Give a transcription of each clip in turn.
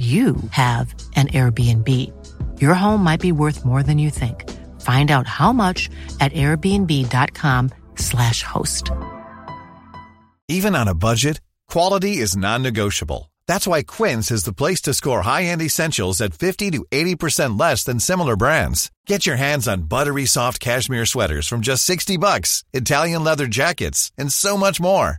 you have an Airbnb. Your home might be worth more than you think. Find out how much at airbnb.com/slash host. Even on a budget, quality is non-negotiable. That's why Quince is the place to score high-end essentials at 50 to 80% less than similar brands. Get your hands on buttery soft cashmere sweaters from just 60 bucks, Italian leather jackets, and so much more.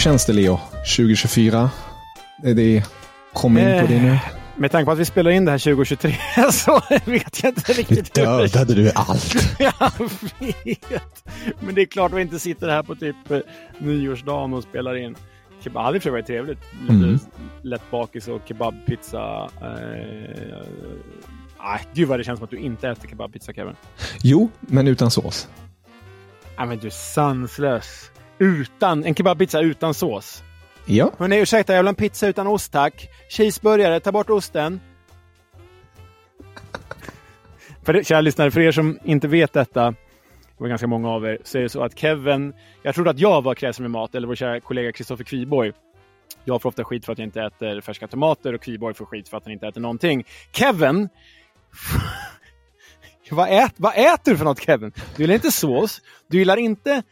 Känns det Leo? 2024? Är det kom in på det nu? Med tanke på att vi spelar in det här 2023 så vet jag inte riktigt Nu dödade du allt. Jag vet. Men det är klart att vi inte sitter här på typ eh, nyårsdagen och spelar in. Kebab hade varit trevligt. Lite Mm. lätt bakis och kebabpizza. Eh, nej, gud vad det känns som att du inte äter kebabpizza Kevin. Jo, men utan sås. Nej men du är sanslös. Utan, en kebabpizza utan sås. Ja. Hörni, ursäkta, jag vill ha en pizza utan ost tack. Cheeseburgare, ta bort osten. för det, kära lyssnare, för er som inte vet detta, det var ganska många av er, så är det så att Kevin, jag trodde att jag var kräsen med mat, eller vår kära kollega Kristoffer Kviborg. Jag får ofta skit för att jag inte äter färska tomater och Kviborg får skit för att han inte äter någonting. Kevin! vad, ät, vad äter du för något Kevin? Du gillar inte sås, du gillar inte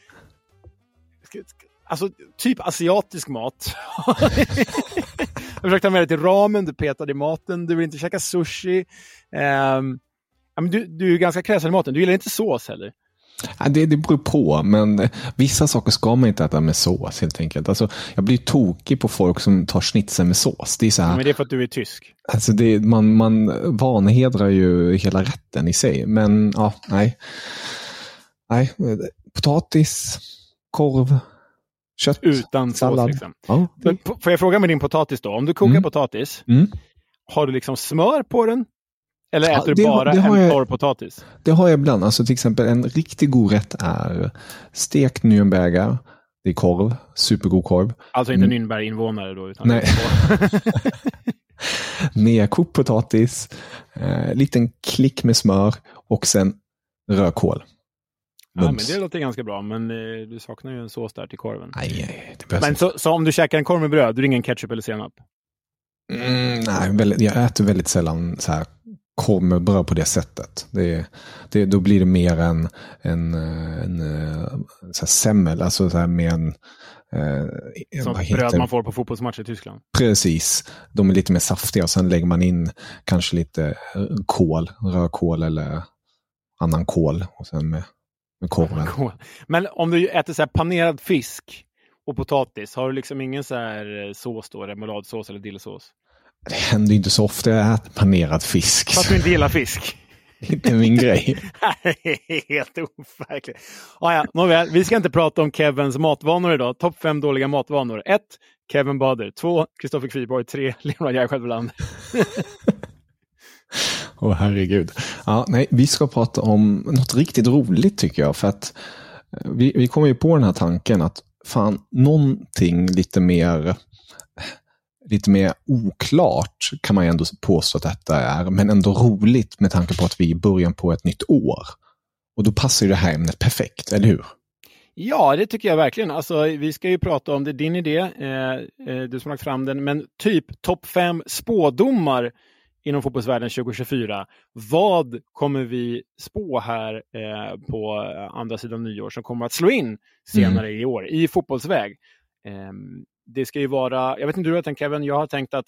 Alltså, typ asiatisk mat. jag försökte ta med dig till ramen, du petade i maten, du vill inte käka sushi. Men du, du är ganska kräsen i maten, du gillar inte sås heller. Ja, Det, det beror på, men vissa saker ska man inte äta med sås helt enkelt. Alltså, jag blir tokig på folk som tar schnitzel med sås. Det är så här, Men det är för att du är tysk. alltså det, man, man vanhedrar ju hela rätten i sig. Men ja, nej. Nej, potatis, korv, kött, Utan sås, sallad. liksom. Ja, Men Får jag fråga med din potatis då? Om du kokar Mm. potatis, Mm. har du liksom smör på den? Eller Ja, äter det du bara det har en jag- torr potatis? Det har jag ibland. Alltså till exempel en riktigt god rätt är stekt Nürnberger. Det är korv, supergod korv. Alltså inte Mm. Nürnberg-invånare då? Utan Nej. Med kokt potatis, eh, liten klick med smör och sen rödkål. Ja, men det låter ganska bra, men eh, du saknar ju en sås där till korven. Nej, nej, det behövs Men inte. så, så om du käkar en korv med bröd, du är ingen ketchup eller senap? Mm, nej, väldigt, jag äter väldigt sällan så här korv med bröd på det sättet. Det, det, då blir det mer en, en, eh, en, eh, så här semmel, alltså så här med en... Eh, Som bröd det? man får på fotbollsmatcher i Tyskland. Precis. De är lite mer saftiga och sen lägger man in kanske lite eh, kål, rödkål eller annan kål och sen med, med korven. Men om du äter så panerad fisk och potatis, har du liksom ingen så här eh, sås då? Remouladsås eller dillsås? Det händer inte så ofta jag äter panerad fisk. För att du inte gillar fisk? Det är inte min grej. Helt overkligt. Ah, ja, nåväl, vi ska inte prata om Kevins matvanor idag. Topp fem dåliga matvanor. 1. Kevin Bader. 2. Kristoffer Kviborg. 3. Leonard Järvsjöland. Åh herregud. Ja, nej, vi ska prata om något riktigt roligt tycker jag. För att eh, vi, vi kommer ju på den här tanken att fan, någonting lite mer lite mer oklart kan man ju ändå påstå att detta är, men ändå roligt med tanke på att vi är i början på ett nytt år. Och då passar ju det här ämnet perfekt, eller hur? Ja, det tycker jag verkligen. Alltså, vi ska ju prata om det, din idé, eh, eh du som lagt fram den, men typ topp fem spådomar inom fotbollsvärlden 2024. Vad kommer vi spå här eh, på andra sidan nyår som kommer att slå in senare mm. i år i fotbollsväg? Eh, det ska ju vara, jag vet inte hur du har tänkt Kevin, jag har tänkt att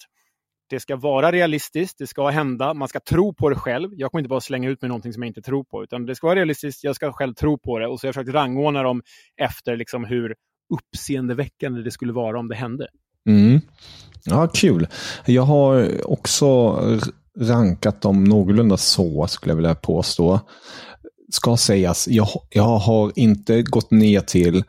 det ska vara realistiskt, det ska hända, man ska tro på det själv. Jag kommer inte bara slänga ut med någonting som jag inte tror på, utan det ska vara realistiskt, jag ska själv tro på det och så har jag försökt rangordna dem efter liksom hur uppseendeväckande det skulle vara om det hände. Mm. Ja, kul. Jag har också rankat dem någorlunda så, skulle jag vilja påstå. Ska sägas, jag, jag har inte gått ner till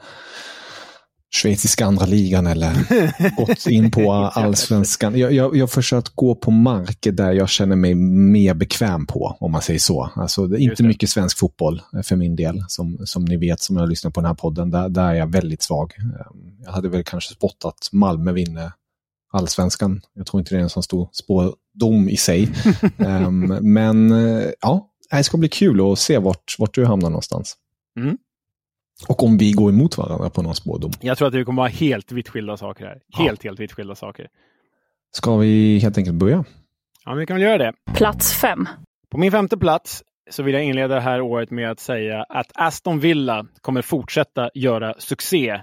schweiziska andra ligan eller gått in på allsvenskan. Jag, jag, jag försökt gå på marker där jag känner mig mer bekväm på, om man säger så. Alltså, det är inte mycket svensk fotboll för min del, som, som ni vet, som jag lyssnar på den här podden. Där, där är jag väldigt svag. Ehm, jag hade väl kanske spottat Malmö vinner allsvenskan. Jag tror inte det är en sån stor spådom i sig. um, men eh, ja, det ska bli kul att se vart, vart du hamnar någonstans. Mm. Och om vi går emot varandra på någon spådom. Jag tror att det kommer vara helt vitt skilda saker här. Helt, ja. helt vitt skilda saker. Ska vi helt enkelt börja? Ja, vi kan väl göra det. Plats fem. På min femte plats så vill jag inleda det här året med att säga att Aston Villa kommer fortsätta göra succé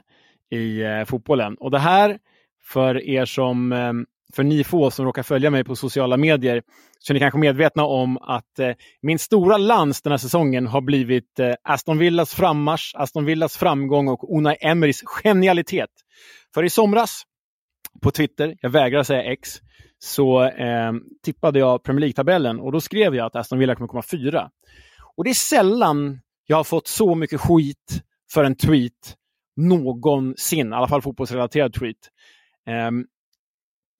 i eh, fotbollen. Och det här, för er som eh, för ni få som råkar följa mig på sociala medier så är ni kanske medvetna om att eh, min stora lans den här säsongen har blivit eh, Aston Villas frammarsch, Aston Villas framgång och Unai Emerys genialitet. För i somras på Twitter, jag vägrar säga X, så eh, tippade jag Premier League-tabellen och då skrev jag att Aston Villa kommer komma fyra. Och det är sällan jag har fått så mycket skit för en tweet någonsin, i alla fall fotbollsrelaterad tweet. Um,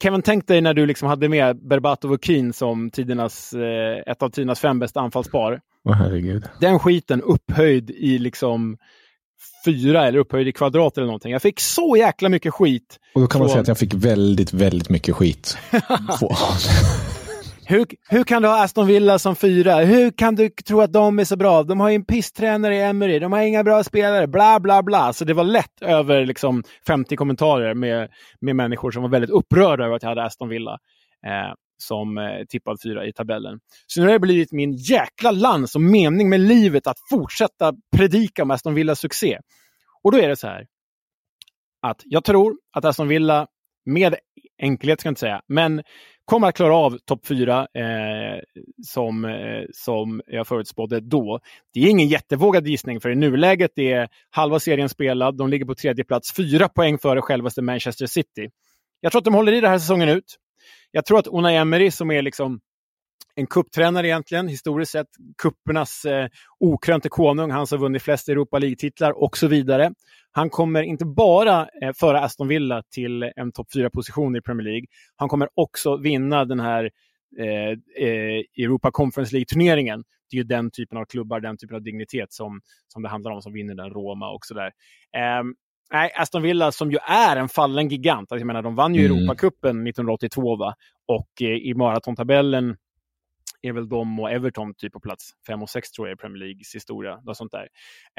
Kevin, tänk dig när du liksom hade med Berbatov och Keen som tidernas, eh, ett av tidernas fem bästa anfallspar. Åh herregud. Den skiten upphöjd i liksom fyra eller upphöjd i kvadrat eller någonting. Jag fick så jäkla mycket skit. Och då kan man säga att jag fick väldigt, väldigt mycket skit. Hur, hur kan du ha Aston Villa som fyra? Hur kan du tro att de är så bra? De har ju en pisstränare i Emery, de har inga bra spelare, bla bla bla. Så det var lätt över liksom 50 kommentarer med, med människor som var väldigt upprörda över att jag hade Aston Villa eh, som eh, tippad fyra i tabellen. Så nu har det blivit min jäkla lans och mening med livet att fortsätta predika om Aston Villas succé. Och då är det så här att jag tror att Aston Villa med enkelhet ska jag inte säga, men kommer att klara av topp fyra eh, som, eh, som jag förutspådde då. Det är ingen jättevågad gissning för i nuläget är halva serien spelad. De ligger på tredje plats, fyra poäng före självaste Manchester City. Jag tror att de håller i det här säsongen ut. Jag tror att Unai Emery som är liksom en kupptränare egentligen, historiskt sett. Kuppernas eh, okrönte konung, han som vunnit flest Europa League-titlar och så vidare. Han kommer inte bara eh, föra Aston Villa till en topp 4-position i Premier League, han kommer också vinna den här eh, eh, Europa Conference League-turneringen. Det är ju den typen av klubbar, den typen av dignitet som, som det handlar om, som vinner den Roma och sådär. Eh, Nej, Aston Villa som ju är en fallen gigant. Alltså, jag menar, de vann ju mm. Europacupen 1982 va? och eh, i maratontabellen är väl de och Everton typ på plats 5 och 6 tror jag i Premier Leagues historia. Något sånt där.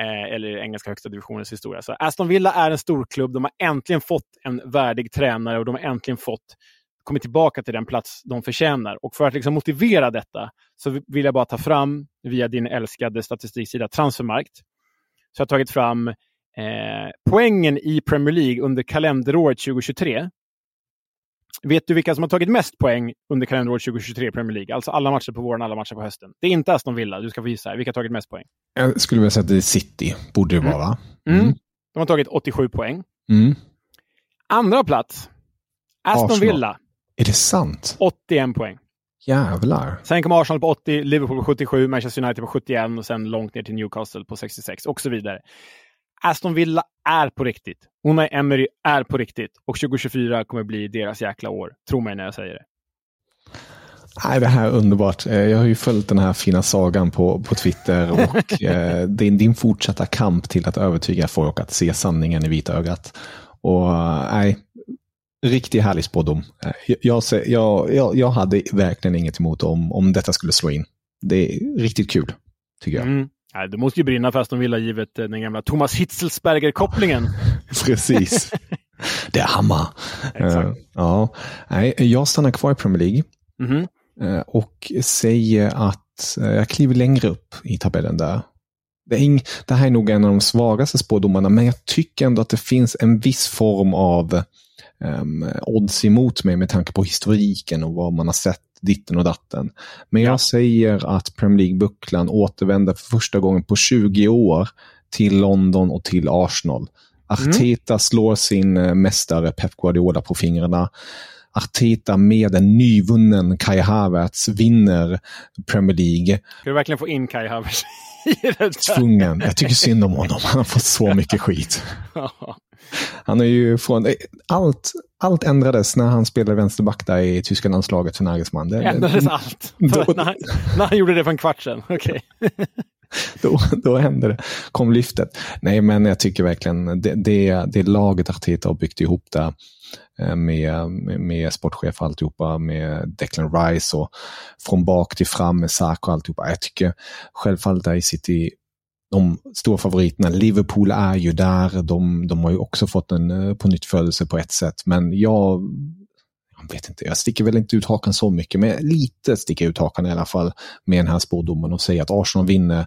Eh, eller engelska högsta divisionens historia. Så Aston Villa är en stor klubb. De har äntligen fått en värdig tränare och de har äntligen fått kommit tillbaka till den plats de förtjänar. Och för att liksom motivera detta så vill jag bara ta fram, via din älskade statistiksida Transfermarkt, så jag har tagit fram eh, poängen i Premier League under kalenderåret 2023 Vet du vilka som har tagit mest poäng under kalenderåret 2023 i Premier League? Alltså alla matcher på våren, alla matcher på hösten. Det är inte Aston Villa. Du ska få gissa. Vilka har tagit mest poäng? Jag skulle vilja säga att det är City. Borde det vara. Mm. Mm. De har tagit 87 poäng. Mm. Andra plats. Aston Arsenal. Villa. Är det sant? 81 poäng. Jävlar. Sen kommer Arsenal på 80, Liverpool på 77, Manchester United på 71 och sen långt ner till Newcastle på 66 och så vidare. Aston Villa är på riktigt. Unai Emery är på riktigt. Och 2024 kommer bli deras jäkla år. Tro mig när jag säger det. Nej, det här är underbart. Eh, jag har ju följt den här fina sagan på, på Twitter och eh, din, din fortsatta kamp till att övertyga folk att se sanningen i vitögat. Och nej, Riktigt härlig spådom. Jag, jag, jag, jag hade verkligen inget emot om, om detta skulle slå in. Det är riktigt kul, tycker jag. Mm. Ja, det måste ju brinna fast de vill ha givet eh, den gamla Thomas Hitzelsberger-kopplingen. Precis. Det är Hammar. Uh, ja. Nej, jag stannar kvar i Premier League. Mm -hmm. uh, och säger att uh, jag kliver längre upp i tabellen där. Det, är ing, det här är nog en av de svagaste spådomarna, men jag tycker ändå att det finns en viss form av um, odds emot mig med tanke på historiken och vad man har sett ditten och datten. Men jag säger att Premier League-bucklan återvänder för första gången på 20 år till London och till Arsenal. Arteta mm. slår sin eh, mästare Pep Guardiola på fingrarna. Arteta med en nyvunnen Kai Havertz vinner Premier League. Ska du verkligen få in Kai Havertz Tvungen. Jag tycker synd om honom. Han har fått så mycket skit. Han är ju från... Allt, allt ändrades när han spelade vänsterback där i tyska landslaget för Nagelsmann. Det, ändrades allt? Då, när, han, när han gjorde det för en kvart sedan? Okej. Okay. då, då hände det. Kom lyftet. Nej, men jag tycker verkligen det, det, det laget Arteta har byggt ihop där eh, Eh, med, med, sportchef och alltihopa, med Declan Rice och från bak till fram med Sark och alltihopa. Jag tycker självfallet är City de stora favoriterna. Liverpool är ju där. De, de har ju också fått en eh, på nytt födelse på ett sätt. Men jag, jag vet inte, jag sticker väl inte ut hakan så mycket, men lite sticker jag ut hakan i alla fall med den här spådomen och säger att Arsenal vinner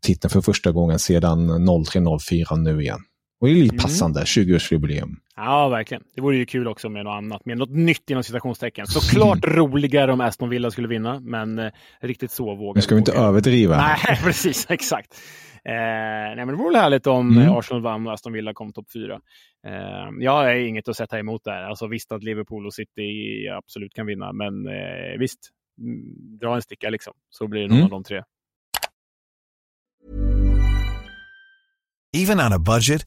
titeln för första gången sedan 03-04 nu igen. Och det är lite mm. passande, 20-årsjubileum. Ja, verkligen. Det vore ju kul också med något annat, med något nytt inom citationstecken. Såklart roligare om Aston Villa skulle vinna, men eh, riktigt så vågar Nu ska vi inte överdriva. Nej, precis, exakt. Eh, nej, men det vore väl härligt om mm. Arsenal vann och Aston Villa kom topp fyra. Eh, jag har inget att sätta emot där. Alltså visst att Liverpool och City absolut kan vinna, men eh, visst, mm, dra en sticka liksom, så blir det någon mm. av de tre. Even on a budget,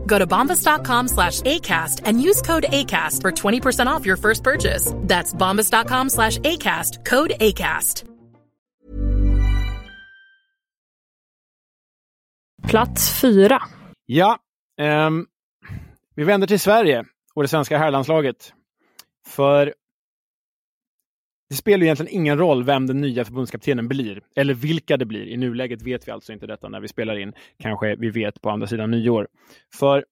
Go to bombas.com slash ACAST and use code ACAST for 20% off your first purchase. That's bombas.com slash ACAST, code ACAST. Plats fyra. Ja, um, vi vänder till Sverige och det svenska herrlandslaget. För det spelar egentligen ingen roll vem den nya förbundskaptenen blir, eller vilka det blir. I nuläget vet vi alltså inte detta när vi spelar in. Kanske vi vet på andra sidan nyår. För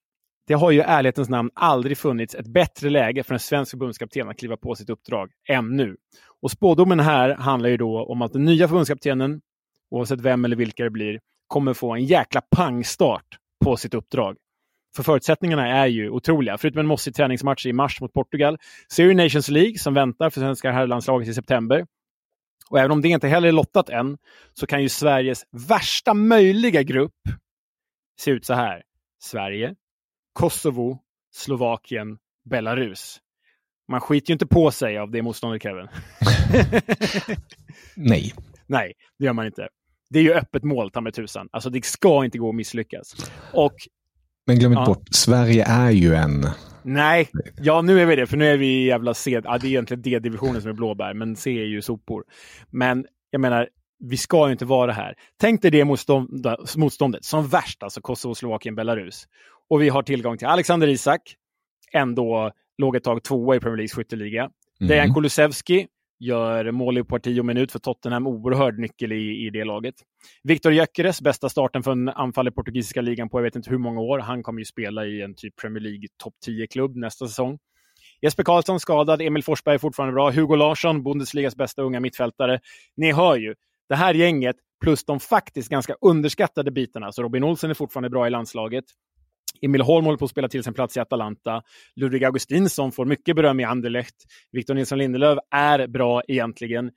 det har ju i ärlighetens namn aldrig funnits ett bättre läge för en svensk förbundskapten att kliva på sitt uppdrag än nu. Och spådomen här handlar ju då om att den nya förbundskaptenen, oavsett vem eller vilka det blir, kommer få en jäkla pangstart på sitt uppdrag. För förutsättningarna är ju otroliga. Förutom en mossig träningsmatch i mars mot Portugal, så är det Nations League som väntar för svenska herrlandslaget i september. Och även om det inte heller är lottat än, så kan ju Sveriges värsta möjliga grupp se ut så här. Sverige, Kosovo, Slovakien, Belarus. Man skiter ju inte på sig av det motståndet, Kevin. Nej. Nej, det gör man inte. Det är ju öppet mål, ta med tusan. Alltså det ska inte gå att misslyckas. Och men glöm inte ja. bort, Sverige är ju en... Nej, ja nu är vi det, för nu är vi i jävla C. Ja, det är egentligen D-divisionen som är blåbär, men C är ju sopor. Men jag menar, vi ska ju inte vara här. Tänk dig det motstånd, motståndet som värst, alltså Kosovo, Slovakien, Belarus. Och vi har tillgång till Alexander Isak, ändå låg ett tag tvåa i Premier Leagues skytteliga. Mm. Dejan Kulusevski gör mål i parti och minut för Tottenham, oerhörd nyckel i, i det laget. Viktor Gyökeres, bästa starten för en anfall i portugisiska ligan på jag vet inte hur många år. Han kommer ju spela i en typ Premier League topp 10-klubb nästa säsong. Jesper Karlsson skadad, Emil Forsberg är fortfarande bra. Hugo Larsson, Bundesligas bästa unga mittfältare. Ni hör ju, det här gänget plus de faktiskt ganska underskattade bitarna. Så Robin Olsen är fortfarande bra i landslaget. Emil Holm håller på att spela till sin plats i Atalanta. Ludvig Augustinsson får mycket beröm i Anderlecht. Victor Nilsson Lindelöf är bra egentligen.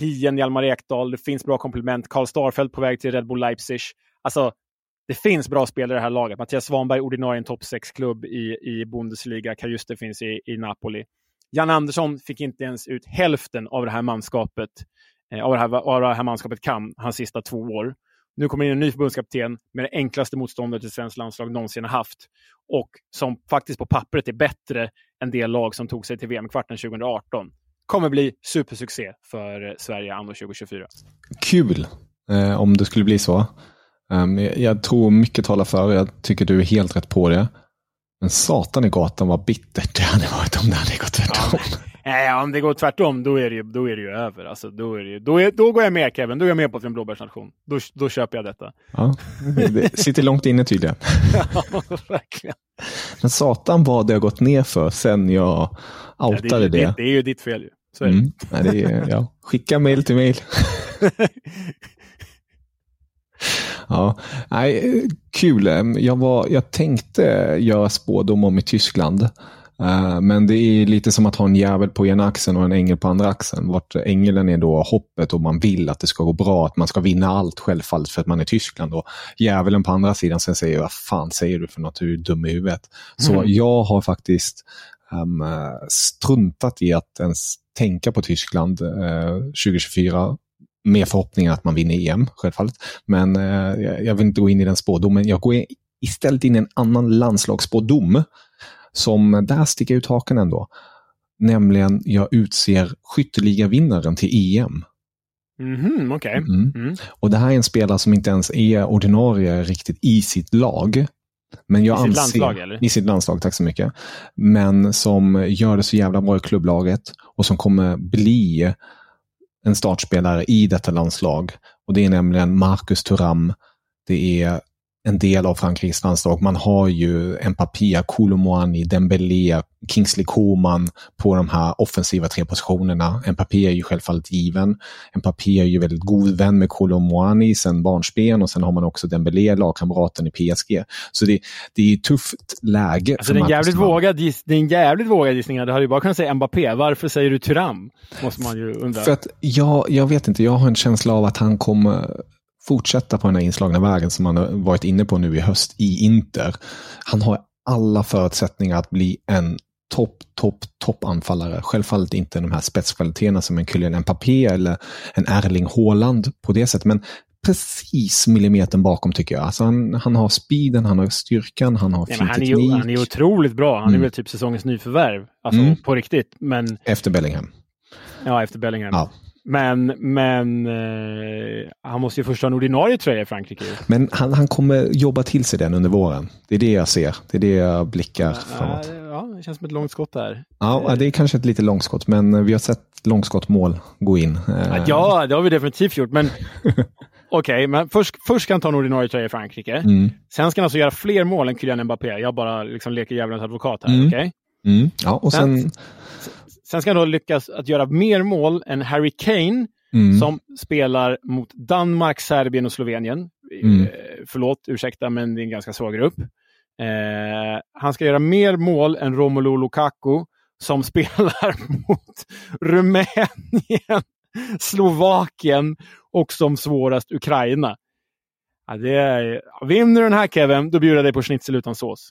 Hien, Hjalmar Ekdal, det finns bra komplement. Karl Starfelt på väg till Red Bull Leipzig. Alltså, det finns bra spelare i det här laget. Mattias Svanberg, ordinarie en topp 6-klubb i, i Bundesliga. Kajuste finns i, i Napoli. Jan Andersson fick inte ens ut hälften av det här manskapet, eh, av, det här, av det här manskapet kan, hans sista två år. Nu kommer in en ny förbundskapten med det enklaste motståndet till svenskt landslag någonsin har haft. Och som faktiskt på pappret är bättre än det lag som tog sig till VM-kvarten 2018. Kommer bli supersuccé för Sverige anno 2024. Kul eh, om det skulle bli så. Um, jag tror mycket talar för, jag tycker du är helt rätt på det. Men satan i gatan vad bittert det hade varit om det hade gått tvärtom. Ja, Nej, om det går tvärtom, då är det ju, då är det ju över. Alltså, då, är ju, då, är, då går jag med Kevin, då är jag med på att vi är en blåbärsnation. Då, då köper jag detta. Ja, det sitter långt inne tydligen. ja, verkligen. Men satan vad det har gått ner för sen jag outade ja, det. Det, det. det är ju ditt fel ju. Så är mm. det. Nej, det är, ja. Skicka mail till mail. Ja, nej, kul. Jag, var, jag tänkte göra spådom om i Tyskland. Uh, men det är lite som att ha en jävel på ena axeln och en ängel på andra axeln. Vart ängeln är då hoppet och man vill att det ska gå bra, att man ska vinna allt självfallet för att man är Tyskland. Och djävulen på andra sidan sen säger, vad fan säger du för något, du är dum i huvudet. Så mm. jag har faktiskt um, struntat i att ens tänka på Tyskland uh, 2024 med förhoppningar att man vinner EM, självfallet. Men uh, jag vill inte gå in i den spådomen. Jag går istället in i en annan landslagsspådom som där sticker ut haken ändå. Nämligen jag utser skytteligavinnaren till EM. Mm, okay. mm. Mm. Och det här är en spelare som inte ens är ordinarie riktigt i sitt lag. Men jag I sitt anser, landslag? Eller? I sitt landslag, tack så mycket. Men som gör det så jävla bra i klubblaget och som kommer bli en startspelare i detta landslag. Och Det är nämligen Marcus Thuram. Det är en del av Frankrikes landslag. Man har ju Mpapia, Koulibaly, Dembélé, Kingsley Coman på de här offensiva tre positionerna. Mpapia är ju självfallet given. Mpapia är ju väldigt god vän med Koulibaly sen barnsben och sen har man också Dembélé, lagkamraten i PSG. Så det, det är ett tufft läge. Alltså det, är en jävligt vågad det är en jävligt vågad gissning. Du hade ju bara kunnat säga Mbappé. Varför säger du Tyram? Måste man ju undra. För att jag, jag vet inte, jag har en känsla av att han kommer fortsätta på den här inslagna vägen som han har varit inne på nu i höst i Inter. Han har alla förutsättningar att bli en topp, topp, topp anfallare. Självfallet inte de här spetskvaliteterna som en Kylian Mbappé eller en Erling Haaland på det sättet, men precis millimetern bakom tycker jag. Alltså han, han har speeden, han har styrkan, han har fin han, teknik. Är, han är otroligt bra. Han mm. är väl typ säsongens nyförvärv. Alltså mm. på riktigt. Men... Efter Bellingham. Ja, efter Bellingham. Ja. Men, men eh, han måste ju först ha en ordinarie tröja i Frankrike. Men han, han kommer jobba till sig den under våren. Det är det jag ser. Det är det jag blickar ja, framåt. Ja, det känns som ett långskott där. Ja, det är kanske ett lite långskott, men vi har sett långskottmål gå in. Ja, det har vi definitivt gjort, men Okej, okay, men först, först ska han ta en ordinarie tröja i Frankrike. Mm. Sen ska han alltså göra fler mål än Kylian Mbappé. Jag bara liksom leker djävulens advokat här. Mm. Okay? Mm. Ja, och sen, sen Sen ska han då lyckas att göra mer mål än Harry Kane mm. som spelar mot Danmark, Serbien och Slovenien. Mm. Eh, förlåt, ursäkta, men det är en ganska svag grupp. Eh, han ska göra mer mål än Romelu Lukaku som spelar mot Rumänien, Slovakien och som svårast Ukraina. Ja, det är, vinner du den här Kevin, då bjuder jag dig på schnitzel utan sås.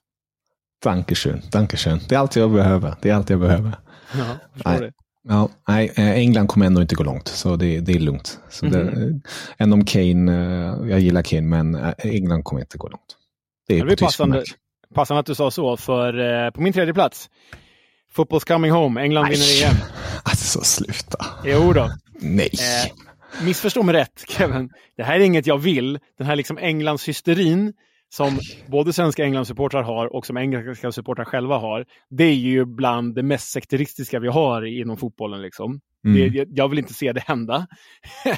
Dankeschön, dankeschön. Det är allt jag behöver. Det är allt jag behöver. Ja, nej. Det. Ja, nej, eh, England kommer ändå inte gå långt, så det, det är lugnt. Så mm -hmm. det, än om Kane, eh, jag gillar Kane, men eh, England kommer inte gå långt. Det är det passande, passande att du sa så, för på min tredje plats, Football's coming home, England vinner EM. Alltså, sluta. Jo då. Nej. Eh, missförstå mig rätt Kevin. Det här är inget jag vill. Den här liksom Englands hysterin som både svenska Englandssupportrar har och som engelska supportrar själva har. Det är ju bland det mest sekteristiska vi har inom fotbollen. Liksom. Mm. Det, jag vill inte se det hända.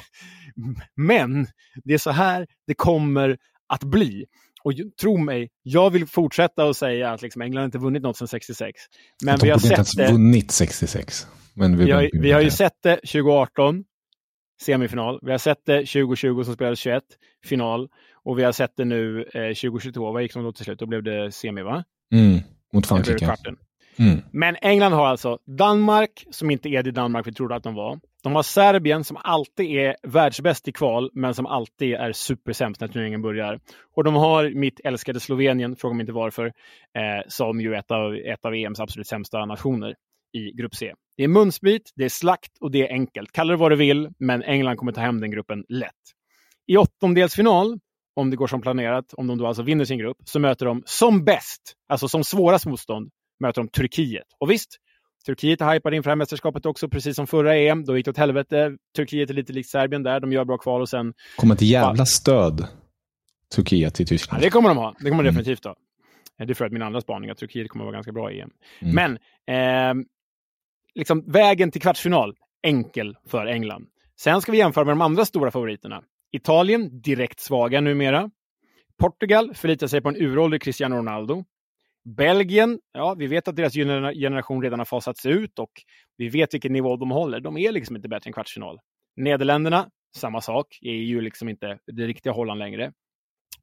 Men det är så här det kommer att bli. Och tro mig, jag vill fortsätta att säga att liksom England inte vunnit något sedan 66. Men de vi har borde inte sett ens vunnit 66. Men vi, Vi har, vi har ju sett det 2018, semifinal. Vi har sett det 2020 som spelades 21, final. Och vi har sett det nu eh, 2022. Vad gick de då till slut? Då blev det semi, va? Mm, mot Frankrike. Mm. Men England har alltså Danmark, som inte är det Danmark vi trodde att de var. De har Serbien, som alltid är världsbäst i kval, men som alltid är supersämst när turneringen börjar. Och de har mitt älskade Slovenien, fråga mig inte varför, eh, som ju är ett av, ett av EMs absolut sämsta nationer i grupp C. Det är munsbit, det är slakt och det är enkelt. Kalla det vad du vill, men England kommer ta hem den gruppen lätt. I åttondelsfinal, om det går som planerat, om de då alltså vinner sin grupp, så möter de som bäst, alltså som svårast motstånd, möter de Turkiet. Och visst, Turkiet är hypade inför det här mästerskapet också, precis som förra EM. Då gick det åt helvete. Turkiet är lite likt Serbien där. De gör bra kval och sen... Kommer ett jävla stöd, Turkiet i Ja, Tyskland. det kommer de ha. Det kommer de Mm. definitivt ha. Eh, Det är för att min andra spaning, att Turkiet kommer att vara ganska bra i EM. Mm. Men ehm, liksom, vägen till kvartsfinal, enkel för England. Sen ska vi jämföra med de andra stora favoriterna. Italien, direkt svaga numera. Portugal förlitar sig på en uråldrig Cristiano Ronaldo. Belgien, ja, vi vet att deras generation redan har fasats ut och vi vet vilken nivå de håller. De är liksom inte bättre än kvartsfinal. Nederländerna, samma sak, är ju liksom inte det riktiga Holland längre.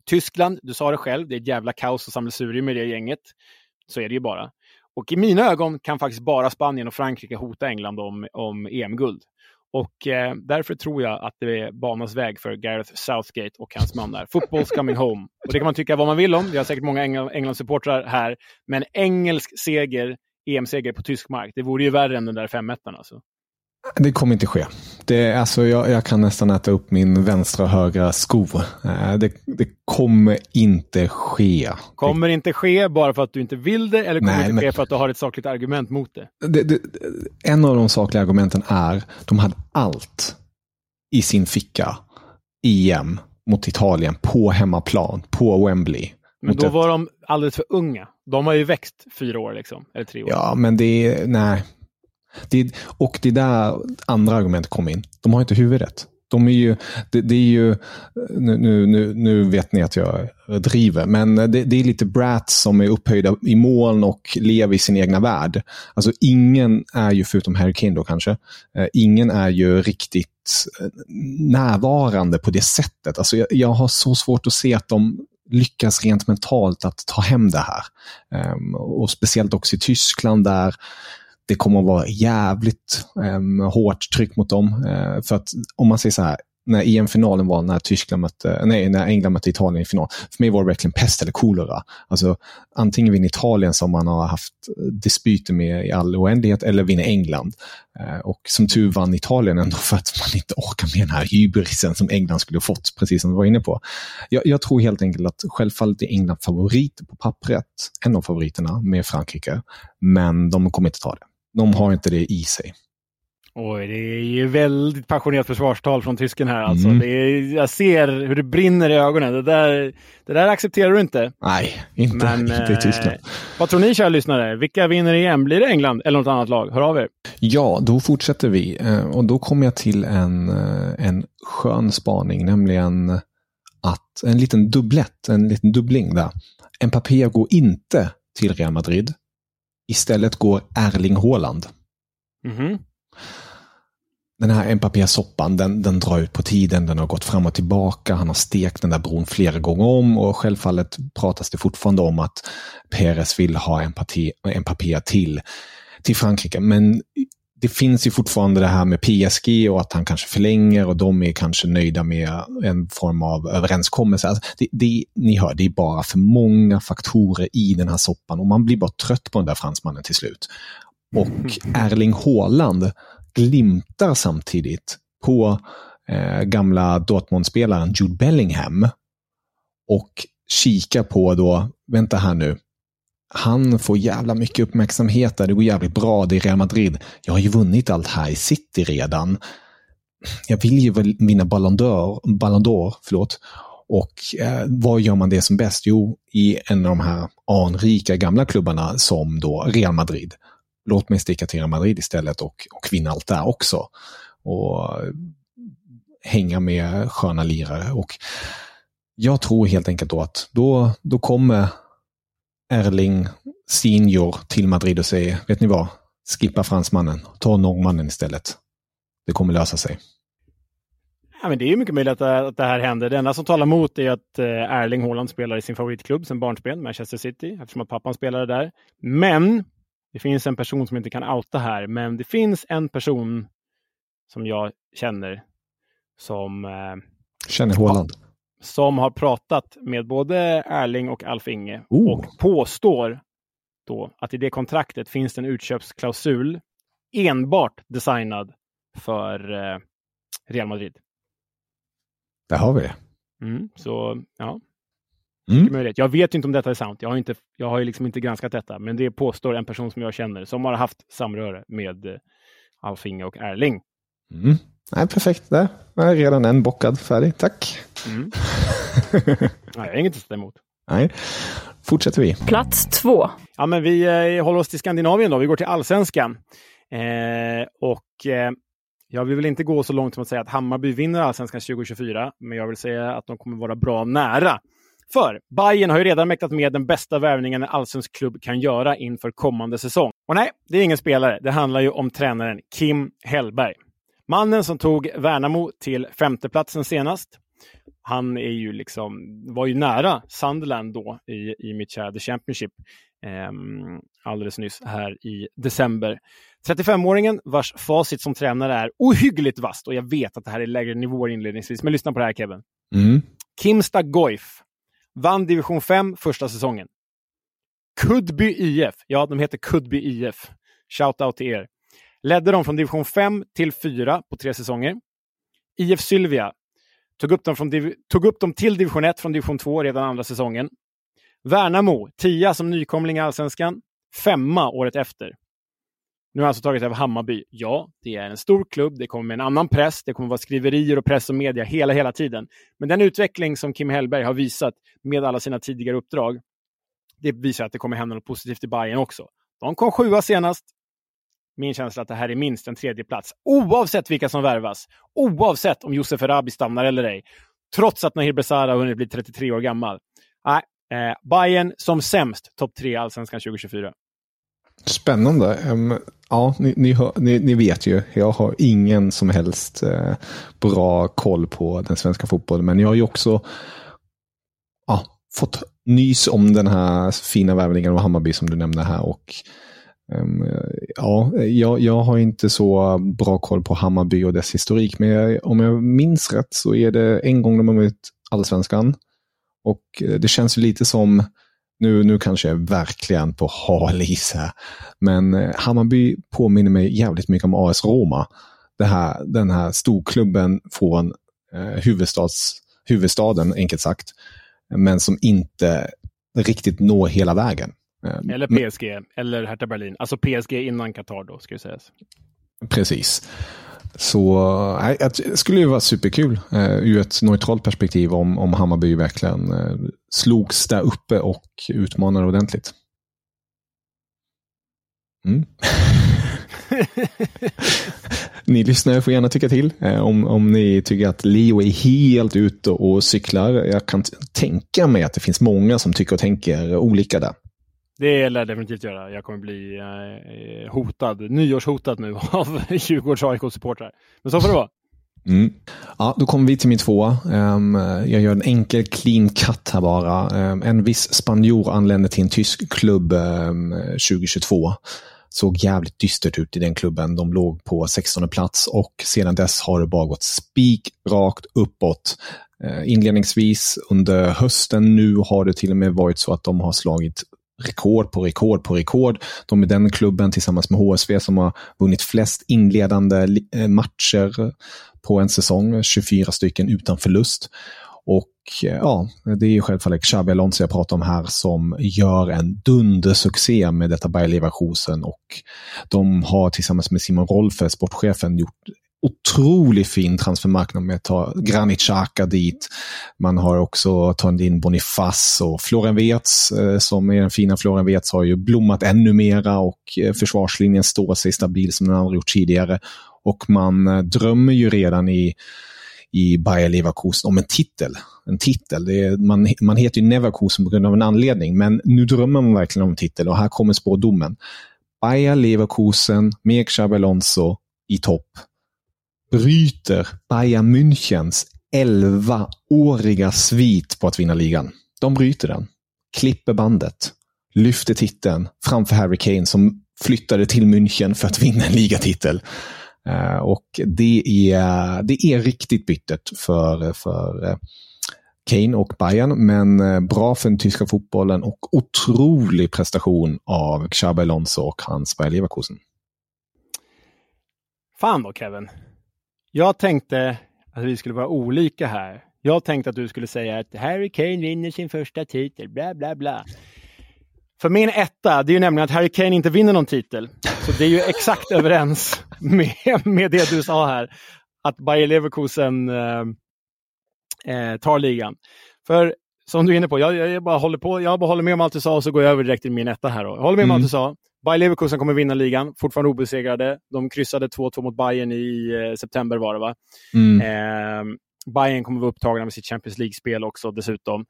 Tyskland, du sa det själv, det är ett jävla kaos och sammelsurium med det gänget. Så är det ju bara. Och i mina ögon kan faktiskt bara Spanien och Frankrike hota England om, om EM-guld. Och eh, därför tror jag att det banas väg för Gareth Southgate och hans man där. Football's coming home. Och det kan man tycka vad man vill om. Vi har säkert många Engl England-supportrar här. Men engelsk seger, EM-seger på tysk mark, det vore ju värre än den där 5 alltså. Det kommer inte ske. Det, alltså, jag, jag kan nästan äta upp min vänstra och högra sko. Eh, Det, det kommer inte ske. Kommer inte ske bara för att du inte vill det eller kommer Nej, inte men- ske för att du har ett sakligt argument mot det? Det, det, en av de sakliga argumenten är de hade allt i sin ficka EM mot Italien på hemmaplan, på Wembley. Men då var de alldeles för unga. De har ju växt fyra år, liksom. Eller tre år. Ja, men det är, nej. Det, och det är där andra argument kommer in. De har inte huvudet. De är ju, det, det är ju, nu, nu, nu, vet ni att jag driver, men det, det är lite brats som är upphöjda i moln och lever i sin egna värld. Alltså ingen är ju, förutom Harry Kane då kanske, eh, ingen är ju riktigt eh, närvarande på det sättet. Alltså jag, jag har så svårt att se att de lyckas rent mentalt att ta hem det här. Ehm, och speciellt också i Tyskland där det kommer att vara jävligt um, hårt tryck mot dem. Eh, för att om man säger så här, när EM-finalen var när, Tyskland mötte, nej, när England mötte Italien i final, för mig var det verkligen pest eller kolera. Alltså, antingen vinner Italien som man har haft dispyter med i all oändlighet, eller vinner England. Eh, och som tur vann Italien ändå för att man inte orkar med den här hybrisen som England skulle fått, precis som du var inne på. Jag, jag tror helt enkelt att självfallet är England favorit på pappret, en av favoriterna med Frankrike, men de kommer inte ta det. De har inte det i sig. Oj, det är ju väldigt passionerat försvarstal från tysken här. Alltså. Mm. Det är, jag ser hur det brinner i ögonen. Det där, det där accepterar du inte. Nej, inte, Men, inte i eh, Tyskland. Vad tror ni, kära lyssnare? Vilka vinner EM? Blir det England eller något annat lag? Hör av er. Ja, då fortsätter vi. Eh, Och då kommer jag till en, eh, en skön spaning, nämligen att en liten dubblett, en liten dubbling där. Mbappé går inte till Real Madrid. Istället går Erling Haaland. Mhm. Den här Mbappé-soppan, den, den drar ut på tiden, den har gått fram och tillbaka, han har stekt den där bron flera gånger om och självfallet pratas det fortfarande om att Perez vill ha Mbappé till, till Frankrike. Men det finns ju fortfarande det här med PSG och att han kanske förlänger och de är kanske nöjda med en form av överenskommelse. Alltså det, det, ni hör, det är bara för många faktorer i den här soppan och man blir bara trött på den där fransmannen till slut. Och Erling Haaland glimtar samtidigt på eh, gamla Dortmund-spelaren Jude Bellingham och kikar på då, vänta här nu, han får jävla mycket uppmärksamhet där, det går jävligt bra, det är Real Madrid. Jag har ju vunnit allt här i City redan. jag vill ju vinna Ballon d'Or, Ballon d'Or förlåt. Och eh, vad gör man det som bäst? Jo, i en av de här anrika gamla klubbarna som då Real Madrid. Låt mig sticka till Real Madrid istället och, och vinna allt där också. Och eh, hänga med sköna lirare. Och jag tror helt enkelt då att då, då kommer Erling senior till Madrid och säger, vet ni vad? Skippa fransmannen, ta norrmannen istället. Det kommer lösa sig. Ja, men det är mycket möjligt att, det här händer. Det enda som talar emot är att eh, Erling Haaland spelar i sin favoritklubb sen barnsben, Manchester City, eftersom att pappan spelade där. Men det finns en person som inte kan outa här, men det finns en person som jag känner som... Eh, känner Haaland? Som har pratat med både Erling och Alf Inge oh. och påstår då att i det kontraktet finns det en utköpsklausul enbart designad för eh, Real Madrid. Där har vi det. Mm, så ja, Mm. Jag vet inte om detta är sant. Jag har, inte, jag har liksom inte granskat detta, men det påstår en person som jag känner som har haft samröre med eh, Alfinge och Erling. Mm. Nej, perfekt. Där är redan en bockad färdig. Tack. Mm. Nej, inget att sätta emot. Nej, fortsätter vi. Plats två. Ja, men vi eh, håller oss till Skandinavien då. Vi går till allsvenskan. Eh, och eh, jag vill väl inte gå så långt som att säga att Hammarby vinner allsvenskan 2024, men jag vill säga att de kommer vara bra nära. För Bayern har ju redan mäktat med den bästa värvningen en allsvensk klubb kan göra inför kommande säsong. Och nej, det är ingen spelare. Det handlar ju om tränaren Kim Hellberg. Mannen som tog Värnamo till femteplatsen senast. Han är ju liksom, var ju nära Sunderland då i, i mitt kära The Championship eh, alldeles nyss här i december. 35-åringen vars facit som tränare är ohyggligt vast och jag vet att det här är lägre nivåer inledningsvis, men lyssna på det här Kevin. Mm. Kimsta Goif vann division 5 första säsongen. Kudby IF, ja de heter Kudby IF. Shout out till er. Ledde dem från division 5 till 4 på tre säsonger. IF Sylvia tog upp dem, från tog upp dem till division 1 från division 2 redan andra säsongen. Värnamo, tia som nykomling i allsvenskan, femma året efter. Nu har alltså tagit över Hammarby. Ja, det är en stor klubb, det kommer med en annan press, det kommer vara skriverier och press och media hela, hela tiden. Men den utveckling som Kim Hellberg har visat med alla sina tidigare uppdrag, det visar att det kommer hända något positivt i Bayern också. De kom sjua senast. Min känsla är att det här är minst en tredje plats, oavsett vilka som värvas. Oavsett om Josef Erabi stannar eller ej. Trots att Nahir Besara har hunnit bli 33 år gammal. Nej, eh, Bayern som sämst topp tre i Allsvenskan 2024. Spännande. Um, ja, ni, ni, hör, ni, ni, vet ju, jag har ingen som helst eh, bra koll på den svenska fotbollen. Men jag har ju också ja, fått nys om den här fina värvningen av Hammarby som du nämnde här. Och Ehm, ja, jag, jag har inte så bra koll på Hammarby och dess historik. Men jag, om jag minns rätt så är det en gång de har mött allsvenskan. Och eh, det känns ju lite som nu, nu kanske jag är verkligen på hal is. Men eh, Hammarby påminner mig jävligt mycket om AS Roma. Det här, den här storklubben från eh, huvudstads, huvudstaden, enkelt sagt. Men som inte riktigt når hela vägen. Eh, eller PSG, eller Hertha Berlin. Alltså PSG innan Qatar då, ska det sägas. Precis. Så äh, det skulle ju vara superkul äh, ur ett neutralt perspektiv om, om Hammarby verkligen äh, slogs där uppe och utmanade ordentligt. Mm. ni lyssnare får gärna tycka till eh, om, om ni tycker att Leo är helt ute och cyklar. Jag kan tänka mig att det finns många som tycker och tänker olika där. Det lär jag definitivt göra. Jag kommer bli eh, eh hotad, nyårshotad nu av Djurgårds AIK-supportrar. Men så får det vara. Mm. Ja, då kommer vi till min tvåa. Um, jag gör en enkel clean cut här bara. Um, en viss spanjor anlände till en tysk klubb ehm, um, 2022. Såg jävligt dystert ut i den klubben. De låg på 16 plats och sedan dess har det bara gått spik rakt uppåt. Uh, inledningsvis under hösten nu har det till och med varit så att de har slagit rekord på rekord på rekord. De är den klubben tillsammans med HSV som har vunnit flest inledande eh, matcher på en säsong, 24 stycken utan förlust. Och eh, ja, det är ju självfallet Xabi Alonso jag pratar om här som gör en dundersuccé med detta Bayer Leverkusen och de har tillsammans med Simon Rolfe, sportchefen, gjort otroligt fin transfermarknad med att ta Granit Xhaka dit. Man har också tagit in Boniface och Florian Wirtz, eh, som är den fina Florian Wirtz, har ju blommat ännu mera och eh, försvarslinjen står sig stabil som den aldrig gjort tidigare. Och man eh, drömmer ju redan i i Bayer Leverkusen om en titel. En titel. Är, man, man heter ju Neverkusen på grund av en anledning, men nu drömmer man verkligen om en titel och här kommer spådomen. Bayer Leverkusen med Xabi Alonso i topp bryter Bayern Münchens 11-åriga svit på att vinna ligan. De bryter den, klipper bandet, lyfter titeln framför Harry Kane som flyttade till München för att vinna en ligatitel. Eh, och det är, det är riktigt bittert för, för eh, Kane och Bayern, men eh, bra för den tyska fotbollen och otrolig prestation av Xabi Alonso och hans Bayer Leverkusen. Fan då Kevin. Jag tänkte att vi skulle vara olika här. Jag tänkte att du skulle säga att Harry Kane vinner sin första titel, bla bla bla. För min etta, det är ju nämligen att Harry Kane inte vinner någon titel. Så det är ju exakt överens med, med det du sa här. Att Bayer Leverkusen eh, eh, tar ligan. För som du är inne på, jag, jag, bara håller på, jag bara håller med om allt du sa och så går jag över direkt till min etta här. Då. Jag håller med om mm. allt du sa. Bayer Leverkusen kommer vinna ligan, fortfarande obesegrade. De kryssade 2-2 mot Bayern i eh, september var det va? Mm. Eh, Bayern kommer vara upptagna med sitt Champions League-spel också dessutom.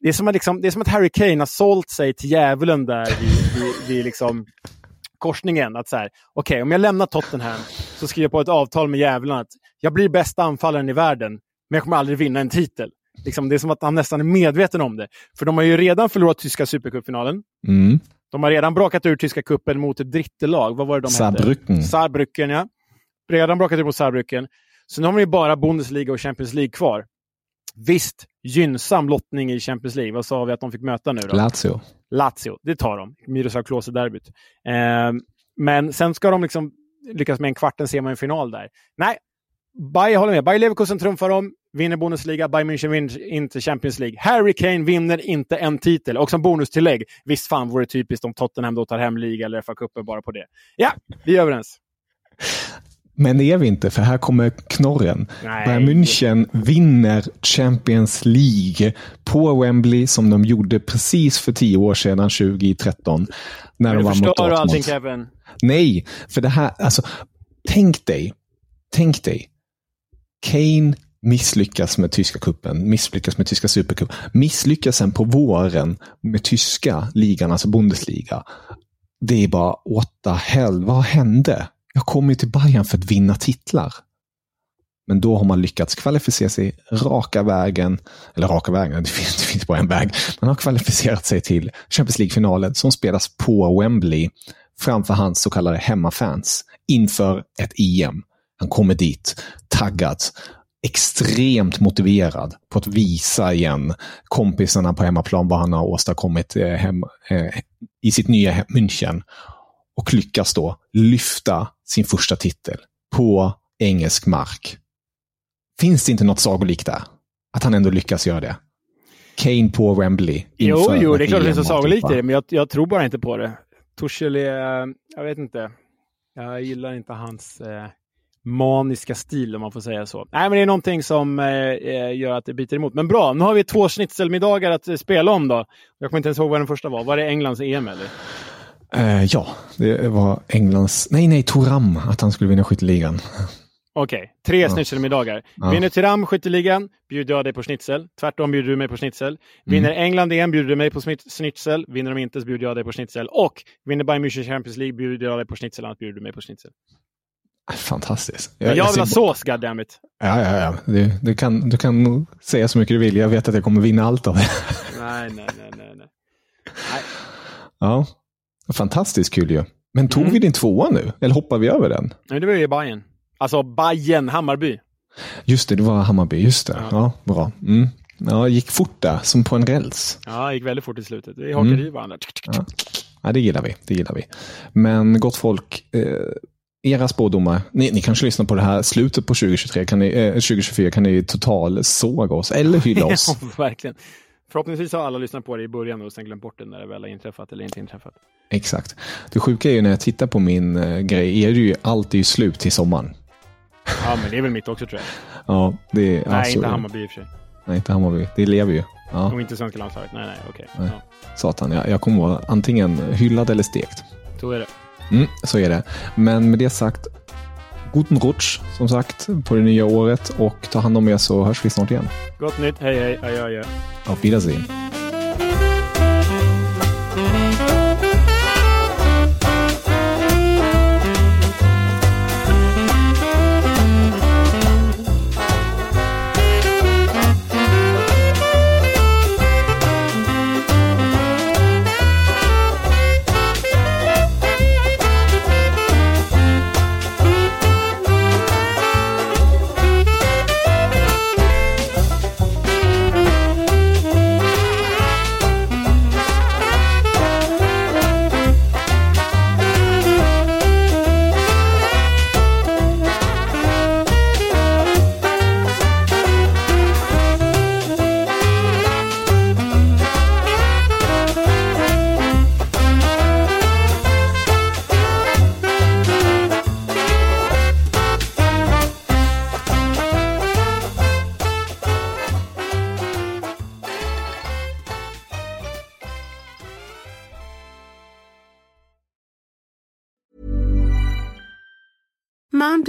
Det är, som att liksom, det är som att Harry Kane har sålt sig till djävulen där vid, vid, vid liksom korsningen. Att så här, okej, okay, om jag lämnar Tottenham så skriver jag på ett avtal med djävulen att jag blir bästa anfallaren i världen, men jag kommer aldrig vinna en titel. Liksom, det är som att han nästan är medveten om det. För de har ju redan förlorat tyska supercupfinalen. Mm. De har redan brakat ur tyska kuppen mot ett drittelag. Vad var det de Saarbrücken. hette? Saarbrücken. ja. Redan brakat ur mot Saarbrücken. Så nu har de ju bara Bundesliga och Champions League kvar. Visst, gynnsam lottning i Champions League. Vad sa vi att de fick möta nu då? Lazio. Lazio, det tar de. Miroslav Klose-derbyt. Eh, men sen ska de liksom lyckas med en kvart, en semifinal där. Nej, Bayern håller med. Bayer Leverkusen trumfar dem, vinner Bundesliga, Bayern München vinner inte Champions League. Harry Kane vinner inte en titel. Och som bonustillägg, visst fan vore det typiskt om Tottenham då tar hem liga eller FA-cupen bara på det. Ja, vi är överens. Men det är vi inte, för här kommer knorren. Nej. Bayern München vinner Champions League på Wembley som de gjorde precis för tio år sedan, 2013. När Men de var mot Dortmund. allting Kevin. Nej, för det här, alltså, tänk dig, tänk dig. Kane misslyckas med tyska kuppen, misslyckas med tyska supercupen, misslyckas sen på våren med tyska ligan, alltså Bundesliga. Det är bara, what the hell, vad hände? Jag kommer till Bayern för att vinna titlar. Men då har man lyckats kvalificera sig raka vägen, eller raka vägen, det finns, det finns bara en väg. Man har kvalificerat sig till Champions League-finalen som spelas på Wembley framför hans så kallade hemmafans inför ett EM. Han kommer dit taggad, extremt motiverad på att visa igen kompisarna på hemmaplan vad han har åstadkommit eh, hem, eh, i sitt nya München och lyckas då lyfta sin första titel på engelsk mark. Finns det inte något sagolikt där? Att han ändå lyckas göra det? Kane på Wembley. Jo, jo, det är klart det finns något sagolikt i det, men jag, jag, tror bara inte på det. Tuchel är, jag vet inte. Jag gillar inte hans eh, maniska stil om man får säga så. Nej, men det är någonting som eh, eh gör att det biter emot. Men bra, nu har vi två schnitzelmiddagar att eh, spela om då. Jag kommer inte ens ihåg vad den första var. Var det Englands EM eller? Uh, ja, det var Englands... Nej, nej, Toram, att han skulle vinna skytteligan. Okej, okay. tre ja. schnitzelmiddagar. Ja. Vinner Tiram skytteligan bjuder jag dig på schnitzel. Tvärtom bjuder du mig på schnitzel. Vinner mm. England EM bjuder du mig på schnitzel. Vinner de inte så bjuder jag dig på schnitzel. Och vinner Bayern München Champions League bjuder jag dig på schnitzel, annars bjuder du mig på schnitzel. Fantastiskt. Jag, jag, vill ha sås, goddammit. Ja, ja, ja. Du, du, kan, du kan säga så mycket du vill. Jag vet att jag kommer vinna allt av det. nej, nej, nej, nej. nej. Ja, fantastiskt kul ju. Men tog mm. vi din tvåa nu? Eller hoppar vi över den? Nej, det var ju Bayern. Alltså Bayern, Hammarby. Just det, det var Hammarby. Just det. Ja, ja bra. Mm. Ja, gick fort där, som på en räls. Ja, gick väldigt fort i slutet. Vi hakade mm. i varandra. Ja. ja, det gillar vi. Det gillar vi. Men gott folk, eh, era spådomar, ni, ni, kanske lyssnar på det här slutet på 2023, kan ni, eh, 2024 kan ni total såga oss eller hylla oss. ja, verkligen. Förhoppningsvis har alla lyssnat på det i början och sen glömt bort det när det väl har inträffat eller inte inträffat. Exakt. Det sjuka är ju när jag tittar på min eh, grej, är det ju alltid slut till sommaren. Ja, men det är väl mitt också tror jag. Ja, det är, Nej, alltså, inte Hammarby i och för sig. Nej, inte Hammarby. Det lever ju. Ja, Och inte svenska landslaget. Nej, nej, okej. Nej. Ja, satan. Jag, jag kommer vara antingen hyllad eller stekt. så är det. Mm, så är det. Men med det sagt, guten rutsch som sagt på det nya året och ta hand om er så hörs vi snart igen. Gott nytt. Hej, hej. Adjö, adjö. Auf Wiedersehen.